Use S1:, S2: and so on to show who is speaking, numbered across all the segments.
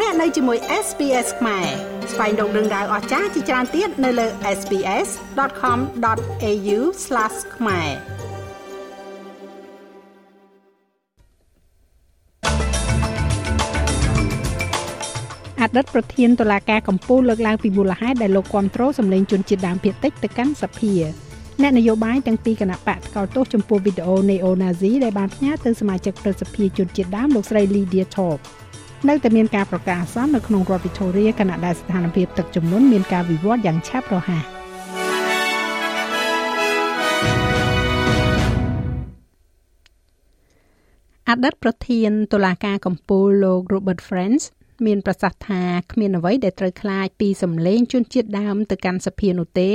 S1: លោកអ្នកនៅជាមួយ SPS ខ្មែរស្វែងរកដឹងដៅអស្ចារ្យជាច្រើនទៀតនៅលើ SPS.com.au/ ខ្មែរអតីតប្រធានតុលាការកំពូលលើកឡើងពីមូលហេតុដែលលោកគ្រប់គ្រងសម្លេងជនជាតិដើមភាគតិចទៅកាន់សភាអ្នកនយោបាយទាំងពីរគណៈបកថ្កោលទោសចំពោះវីដេអូ Neo Nazi ដែលបានផ្ញើទៅសមាជិកព្រឹទ្ធសភាជនជាតិដើមលោកស្រី Lydia Thorpe នៅតែមានការប្រកាសអាសន្ននៅក្នុងរដ្ឋ Victoria ខណៈដែលស្ថានភាពទឹកជំនន់មានការវិវត្តយ៉ាងឆាប់រហ័សអតីតប្រធានតុលាការកំពូលលោក Robert French មានប្រសាសន៍ថាគ្មានអ្វីដែលត្រូវខ្លាចពីសម្លេងជនជាតិដើមទៅកាន់សភានោះទេ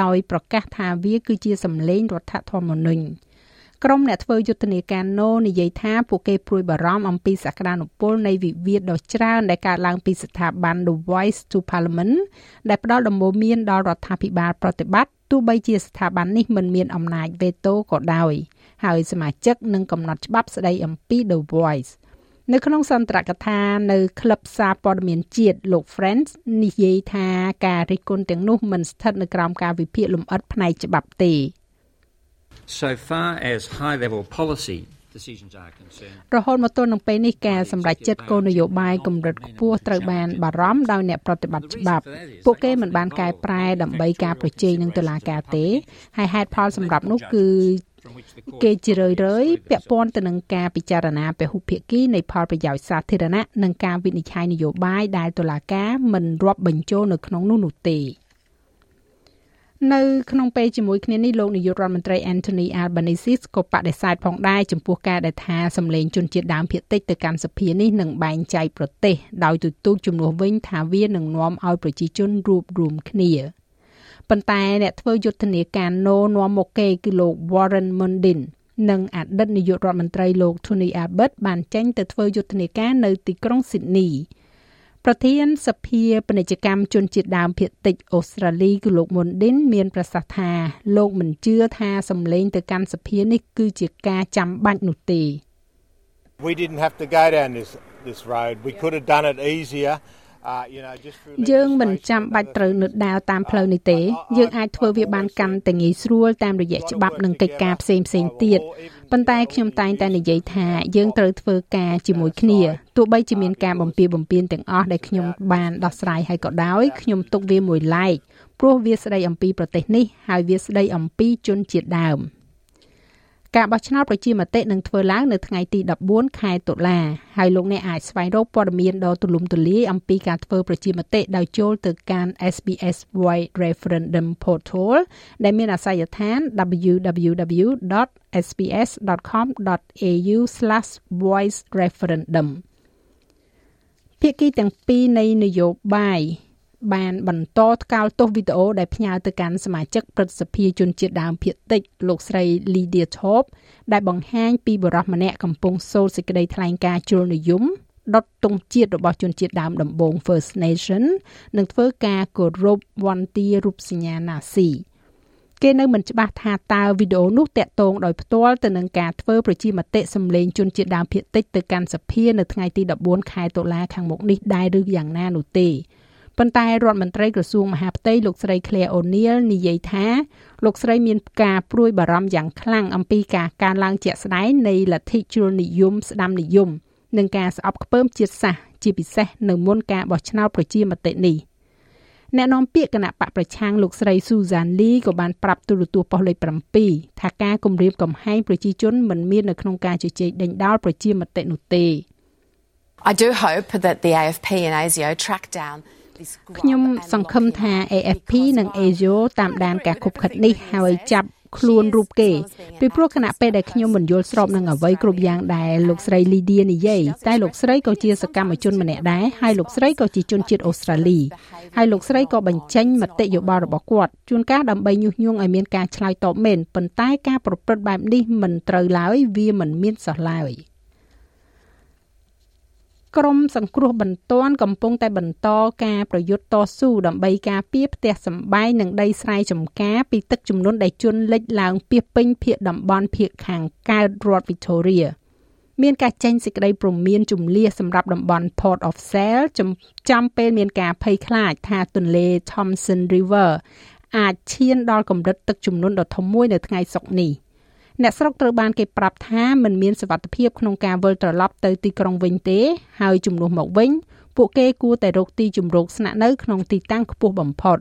S1: ដោយប្រកាសថាវាគឺជាសម្លេងរដ្ឋធម្មនុញ្ញ ក្រុមអ្នកធ្វើយុទ្ធនាការណូនិយាយថាពួកគេព្រួយបារម្ភអំពីសក្តានុពលនៃវិវាទដ៏ច្រើនដែលកើតឡើងពីស្ថាប័ន The Voice to Parliament ដែលផ្ដល់ដំបូន្មានដល់រដ្ឋាភិបាលប្រតិបត្តិទោះបីជាស្ថាប័ននេះមិនមានអំណាចវេតូក៏ដោយហើយសមាជិកនឹងកំណត់ច្បាប់ស្ដីអំពី The Voice នៅក្នុងសន្ទរកថានៅក្លឹបសារព័ត៌មានជាតិលោក Friends និយាយថាការរិះគន់ទាំងនោះមិនស្ថិតនៅក្រោមការវិភាគលម្អិតផ្នែកច្បាប់ទេ
S2: So far as high level policy
S1: រហូតមកទល់នឹងពេលនេះការសម្រេចចិត្តគោលនយោបាយកម្រិតខ្ពស់ត្រូវបានបារម្ភដោយអ្នកប្រតិបត្តិច្បាប់ពួកគេមិនបានកែប្រែដើម្បីការប្រជែងនឹងតុលាការទេហើយហេតុផលសម្រាប់នោះគឺគេជារឿយៗពាក់ព័ន្ធទៅនឹងការពិចារណាពហុភាគីនៃផលប្រយោជន៍សាធារណៈនិងការវិនិច្ឆ័យនយោបាយដែលតុលាការមិនរាប់បញ្ចូលនៅក្នុងនោះនោះទេ នៅក្នុងពេលជាមួយគ្នានេះលោកនាយករដ្ឋមន្ត្រី Anthony Albanese ក៏បដិសេធផងដែរចំពោះការដែលថាសម្លេងជនជាតិដើមភាគតិចទៅកាន់សភានេះនឹងបែងចែកប្រទេសដោយទទូចជំនួសវិញថាវានឹងនាំឲ្យប្រជាជនរួបរวมគ្នា។ប៉ុន្តែអ្នកធ្វើយុទ្ធនាការណូនាំមុខគេគឺលោក Warren Mundin និងអតីតនាយករដ្ឋមន្ត្រីលោក Tony Abbott បានចេញទៅធ្វើយុទ្ធនាការនៅទីក្រុង Sydney ប្រធានសភាពាណិជ្ជកម្មជនជាតិដើមភាគតិចអូស្ត្រាលីគឺលោក Mundin មានប្រសាសន៍ថាលោកមិនជឿថាសម្លេងទៅកាន់សភានេះគឺជាការចាំបាច់នោះទេ
S3: We didn't have to go down this this road. We could have done it easier.
S1: យើងមិនចាំបាច់ត្រូវនៅដាវតាមផ្លូវនេះទេ យើងអាចធ្វើវាបានកាន់តែងាយស្រួលតាមរយៈច្បាប់និងកិច្ចការផ្សេងផ្សេងទៀតប៉ុន្តែខ្ញុំតែងតែនិយាយថាយើងត្រូវធ្វើការជាមួយគ្នាទោះបីជាមានការបំពៀបំពៀនទាំងអស់ដែលខ្ញុំបានដោះស្រាយឲ្យក៏ដោយខ្ញុំទុកវាមួយឡែកព្រោះវាស្ដីអំពីប្រទេសនេះហើយវាស្ដីអំពីជនជាតិដើម។ ការបោះឆ្នោតប្រជាមតិនឹងធ្វើឡើងនៅថ្ងៃទី14ខែតុលាហើយលោកអ្នកអាចស្វែងរកព័ត៌មានដ៏ទូលំទូលាយអំពីការធ្វើប្រជាមតិដោយចូលទៅកាន់ SBS White Referendum Portal ដែលមានអាសយដ្ឋាន www.sbs.com.au/voicereferendum ភាគីទាំងពីរនៃនយោបាយ បានបន្តថ្កោលទោសវីដេអូដែលផ្ញើទៅកាន់សមាជិកព្រឹទ្ធសភាជនជាតិដើមភាគតិចលោកស្រី Lydia Thorpe ដែលបង្ហាញពីបរិះម្នាក់កំពុងសូលសេចក្តីថ្លែងការណ៍ជ្រុលនិយមដុតទង់ជាតិរបស់ជនជាតិដើមដំបូង First Nation និងធ្វើការគោរពវន្ទារូបសញ្ញាណាស៊ីគេនៅមិនច្បាស់ថាតើវីដេអូនោះតាក់ទងដោយផ្ទាល់ទៅនឹងការធ្វើប្រជាមតិសម្លេងជនជាតិដើមភាគតិចទៅកាន់សភានៅថ្ងៃទី14ខែតុលាខាងមុខនេះដែរឬយ៉ាងណានោះទេ ប៉ុន្តែរដ្ឋមន្ត្រីក្រសួងមហាផ្ទៃលោកស្រី Claire O'Neil និយាយថាលោកស្រីមានការព្រួយបារម្ភយ៉ាងខ្លាំងអំពីការកើនឡើងជាក់ស្ដែងនៃលទ្ធិជ្រុលនិយមស្ដាំនិយមនិងការស្អប់ខ្ពើមជាតិសាសន៍ជាពិសេសនៅមុនការបោះឆ្នោតប្រជាមតិនេះអ្នកនាំពាក្យគណៈបកប្រឆាំងលោកស្រី Susan Lee ក៏បានប្រាប់ទូរទស្សន៍ប៉ុស្តិ៍លេខ7ថាការគម្រាមកំហែងប្រជាជនមិនមាននៅក្នុងការជជែកដេញដោលប្រជាមតិនោះទេ
S4: I do hope that the AFP and ASIO track down
S1: ខ្ញុំសង្ឃឹមថា AFP និង ASIO តាមដានការខុបខិតនេះហើយចាប់ខ្លួនរូបគេពីព្រោះគណៈពេលដែលខ្ញុំមិនយល់ស្របនឹងអ្វីគ្រប់យ៉ាងដែលលោកស្រី Lydia និយាយតែលោកស្រីក៏ជាសកម្មជនម្នាក់ដែរហើយលោកស្រីក៏ជាជនជាតិអូស្ត្រាលីហើយលោកស្រីក៏បញ្ចេញមតិយោបល់របស់គាត់ជួនកាលដើម្បីញុះញង់ឲ្យមានការឆ្លើយតបមែនប៉ុន្តែការប្រព្រឹត្តបែបនេះមិនត្រូវឡើយវាមិនមានសោះឡើយ។ ក្រុមសង្គ្រោះបន្ទាន់កំពុងតែបន្តការប្រយុទ្ធតស៊ូដើម្បីការពារផ្ទះសម្បែងនិងដីស្រែចម្ការពីទឹកជំនន់ដែលជន់លិចឡើងពាសពេញភៀកតំបន់ភៀកខាងកើតរដ្ឋ Victoria មានការចេញសេចក្តីព្រមានជំលៀសសម្រាប់តំបន់ Port of Sale ចំពេលមានការភ័យខ្លាចថាទន្លេ Thompson River អាចឈានដល់កម្រិតទឹកជំនន់ដ៏ធំមួយនៅថ្ងៃសុក្រនេះ អ្នកស្រុកត្រូវបានគេប្រាប់ថាมันមានសវត្ថភាពក្នុងការវិលត្រឡប់ទៅទីក្រុងវិញទេ ហើយជំនួសមកវិញ ពួកគេគួរតែរកទីជម្រកស្នាក់នៅក្នុងទីតាំងខ្ពស់បំផុត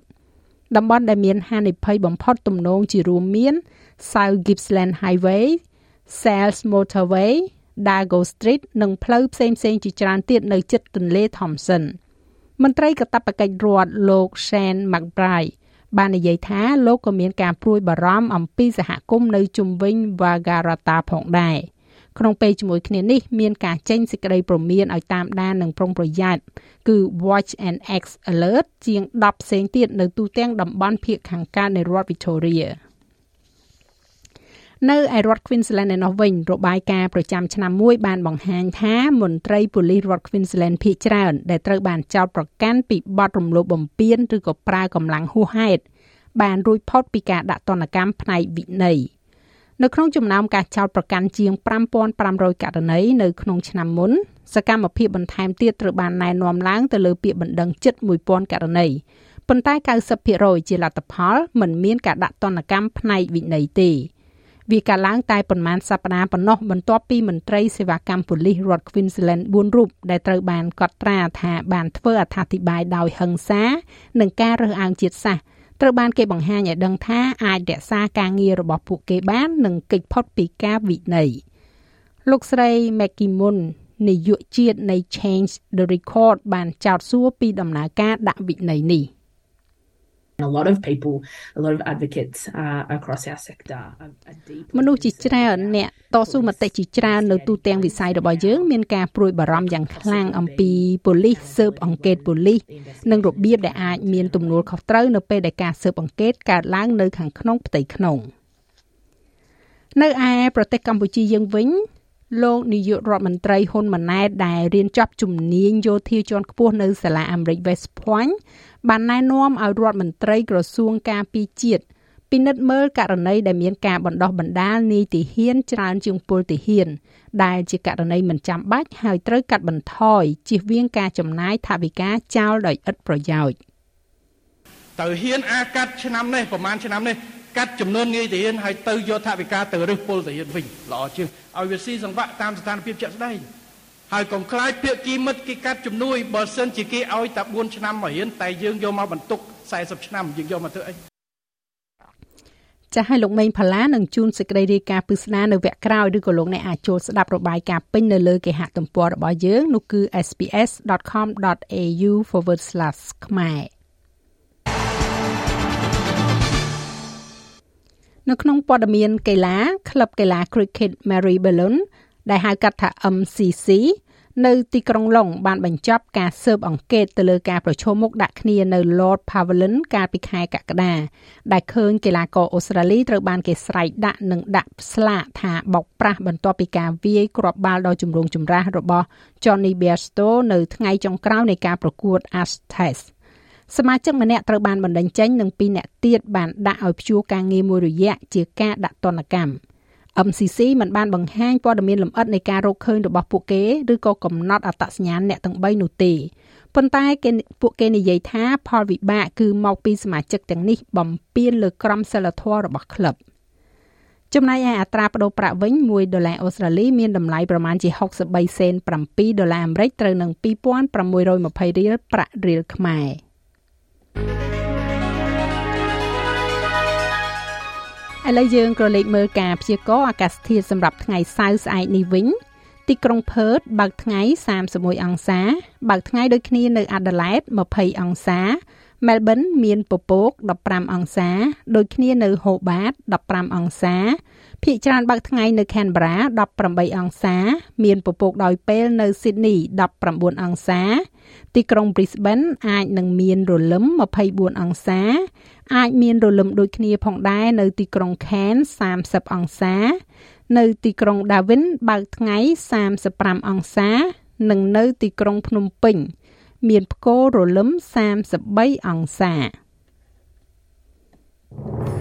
S1: តំបន់ដែលមានហានិភ័យបំផុតទំនងជារួមមាន South Gippsland Highway, Sales Motorway, Dago Street និងផ្លូវផ្សេងៗជាច្រើនទៀតនៅជិតទន្លេ Thompson មន្ត្រីកាតព្វកិច្ចរដ្ឋលោក Shane McBride បាននិយាយថាលោកក៏មានការព្រួយបារម្ភអំពីសហគមន៍នៅជុំវិញ Wagaratta ផងដែរក្នុងពេលជាមួយគ្នានេះមានការចេញសេចក្តីព្រមានឲ្យតាមដាននិងប្រុងប្រយ័ត្នគឺ Watch and X Alert ជាង10ផ្សេងទៀតនៅទូទាំងតំបន់ភាគខាងកើតនៃរដ្ឋ Victoria នៅឯរដ្ឋ Queensland ឯណោះវិញរបាយការណ៍ប្រចាំឆ្នាំមួយបានបង្ហាញថាមន្ត្រីប៉ូលីសរដ្ឋ Queensland ភ ieck ច្រើនដែលត្រូវបានចោទប្រកាន់ពីបទរំលោភបំពានឬក៏ប្រើកម្លាំងហួសហេតុបានរួចផុតពីការដាក់ទណ្ឌកម្មផ្នែកវិន័យនៅក្នុងចំណោមការចោទប្រកាន់ជាង5500ករណីនៅក្នុងឆ្នាំមុនសកម្មភាពបន្ថែមទៀតត្រូវបានណែនាំឡើងទៅលើពាក្យបណ្ដឹងជិត1000ករណីប៉ុន្តែ90%ជាលទ្ធផលមិនមានការដាក់ទណ្ឌកម្មផ្នែកវិន័យទេ វាកាលឡើងតែប៉ុន្មានសប្តាហ៍ប៉ុណ្ណោះបន្ទាប់ពីមន្ត្រីសេវាកម្មប៉ូលីសរដ្ឋ Queensland 4រូបដែលត្រូវបានកត់ត្រាថាបានធ្វើអត្ថាធិប្បាយដោយហិង្សានិងការរើសអើងជាតិសាសន៍ត្រូវបានគេបង្ហាញឲ្យដឹងថាអាចរក្សាការងាររបស់ពួកគេបាននិងគេចផុតពីការវិន័យលោកស្រី Maggie Moon នាយកជាតិនៃ Change the Record បានចោទសួរពីដំណើរការដាក់វិន័យនេះ។ មនុស្សជាច្រើនអ្នកតស៊ូមតិជាច្រើននៅទូទាំងវិស័យរបស់យើងមានការព្រួយបារម្ភយ៉ាងខ្លាំងអំពីប៉ូលីសស៊ើបអង្កេតប៉ូលីសនិងរបៀបដែលអាចមានទំនួលខុសត្រូវនៅពេលដែលការស៊ើបអង្កេតកើតឡើងនៅខាងក្នុងផ្ទៃក្នុងនៅឯប្រទេសកម្ពុជាយើងវិញ លោកនាយករដ្ឋមន្ត្រីហ៊ុនម៉ាណែតដែលរៀនចប់ជំនាញយោធាជាន់ខ្ពស់នៅសាលាអាមេរិក West Point បានណែនាំឲ្យរដ្ឋមន្ត្រីក្រសួងការពារជាតិពិនិត្យមើលករណីដែលមានការបណ្ដោះបណ្ដាលនាយទាហានច្រើនជាងពលទាហាន ដែលជាករណីមិនចាំបាច់ហើយត្រូវកាត់បន្ថយជៀសវាងការចំណាយថវិកាចោលដោយឥតប្រយោជន៍
S5: ទៅហ៊ានអាកាត់ឆ្នាំនេះប្រហែលឆ្នាំនេះកាត់ចំនួនងាយទាហានហើយទៅយកថវិកាទៅរឹសពលទាហានវិញល្អជាង ឲ្យវាស៊ីសង្វាក់តាមស្ថានភាពជាក់ស្ដែងហើយកុំខ្លាចភាគីមិត្តគេកាត់ជំនួយបើសិនជាគេឲ្យតែ4ឆ្នាំមករៀនតែយើងយកមកបន្ទុក40ឆ្នាំយើងយកមកធ្វើអី
S1: ចាស់ឲ្យលោកមេងផល្លានឹងជូនសេចក្តីរាយការណ៍ពិស្ដារនៅវគ្គក្រោយឬក៏លោកអ្នកអាចចូលស្ដាប់របាយការណ៍ពេញនៅលើគេហទំព័ររបស់យើងនោះគឺ sps.com.au/ ខ្មែរ នៅក្នុងព័ត៌មានកីឡាក្លឹបកីឡា Cricket Maribelon ដែលហៅកាត់ថា MCC នៅទីក្រុងឡុងបានបញ្ចប់ការស៊ើបអង្កេតទៅលើការប្រឈមមុខដាក់គ្នានៅ Lord Pavilion កាលពីខែកក្កដាដែលឃើញកីឡាករអូស្ត្រាលីត្រូវបានគេស្រែកដាក់និងដាក់ស្លាកថាបោកប្រាស់បន្ទាប់ពីការវាយគ្រាប់បាល់ដ៏ចម្រូងចម្រាសរបស់ Johnny Bairstow នៅថ្ងៃចុងក្រោយនៃការប្រកួត Ashes សមាជិកម្នាក់ត្រូវបានបណ្តេញចេញនិងពីរនាក់ទៀតបានដាក់ឲ្យព្យួរការងារមួយរយៈជាការដាក់ទណ្ឌកម្ម MCC មិនបានបង្ហាញព័ត៌មានលម្អិតនៃការរកឃើញរបស់ពួកគេឬក៏កំណត់អត្តសញ្ញាណអ្នកទាំង3នោះទេប៉ុន្តែគេពួកគេនិយាយថាផលវិបាកគឺមកពីសមាជិកទាំងនេះបំពានលើក្រមសីលធម៌របស់ក្លឹបចំណែកឯអត្រាប្តូរប្រាក់វិញ1ដុល្លារអូស្ត្រាលីមានតម្លៃប្រមាណជា63សេន7ដុល្លារអាមេរិកត្រូវនឹង2620រៀលប្រាក់រៀលខ្មែរ ឥឡូវយើងក៏លេខមើលការព្យាករណ៍អាកាសធាតុសម្រាប់ថ្ងៃសៅរ៍ស្អែកនេះវិញទីក្រុងផឺតបើកថ្ងៃ31អង្សាបើកថ្ងៃដូចគ្នានៅអាដាលេដ20អង្សាមែលប៊នមានពពក15អង្សាដូចគ្នានៅហូបាត15អង្សា ភាគច្រើនបើកថ្ងៃនៅ Canberra 18អង្សា មានពពកដោយពេលនៅ Sydney 19អង្សា ទីក្រុង Brisbane អាចនឹងមានរលឹម24អង្សា អាចមានរលឹមដូចគ្នាផងដែរនៅទីក្រុង Cairns 30អង្សា នៅទីក្រុង Darwin បើកថ្ងៃ35អង្សា និងនៅទីក្រុងភ្នំពេញ មានផ្គររលឹម33អង្សា thank you